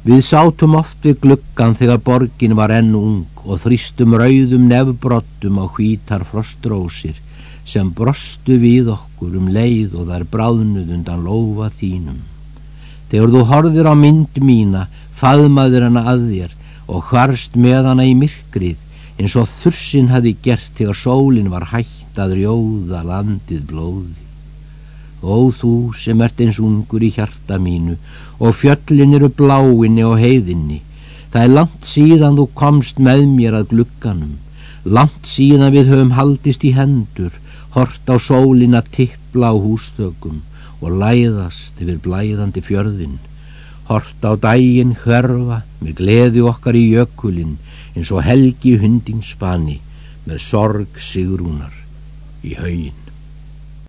Við sátum oft við gluggan þegar borgin var enn ung og þrýstum rauðum nefbrottum á hvítar frostrósir sem brostu við okkur um leið og þær bráðnuð undan lofa þínum. Þegar þú horfir á mynd mína, faðmaður hana að þér og hvarst með hana í myrkrið eins og þursin hafi gert þegar sólin var hægt að rjóða landið blóði. Ó þú sem ert eins ungur í hjarta mínu og fjöllin eru bláinni og heiðinni, það er langt síðan þú komst með mér að glugganum, langt síðan við höfum haldist í hendur, hort á sólin að tippla á hústökum og læðast yfir blæðandi fjörðin, hort á dægin hverfa með gleði okkar í jökulin eins og helgi hundingspanni með sorg sigrúnar í haugin.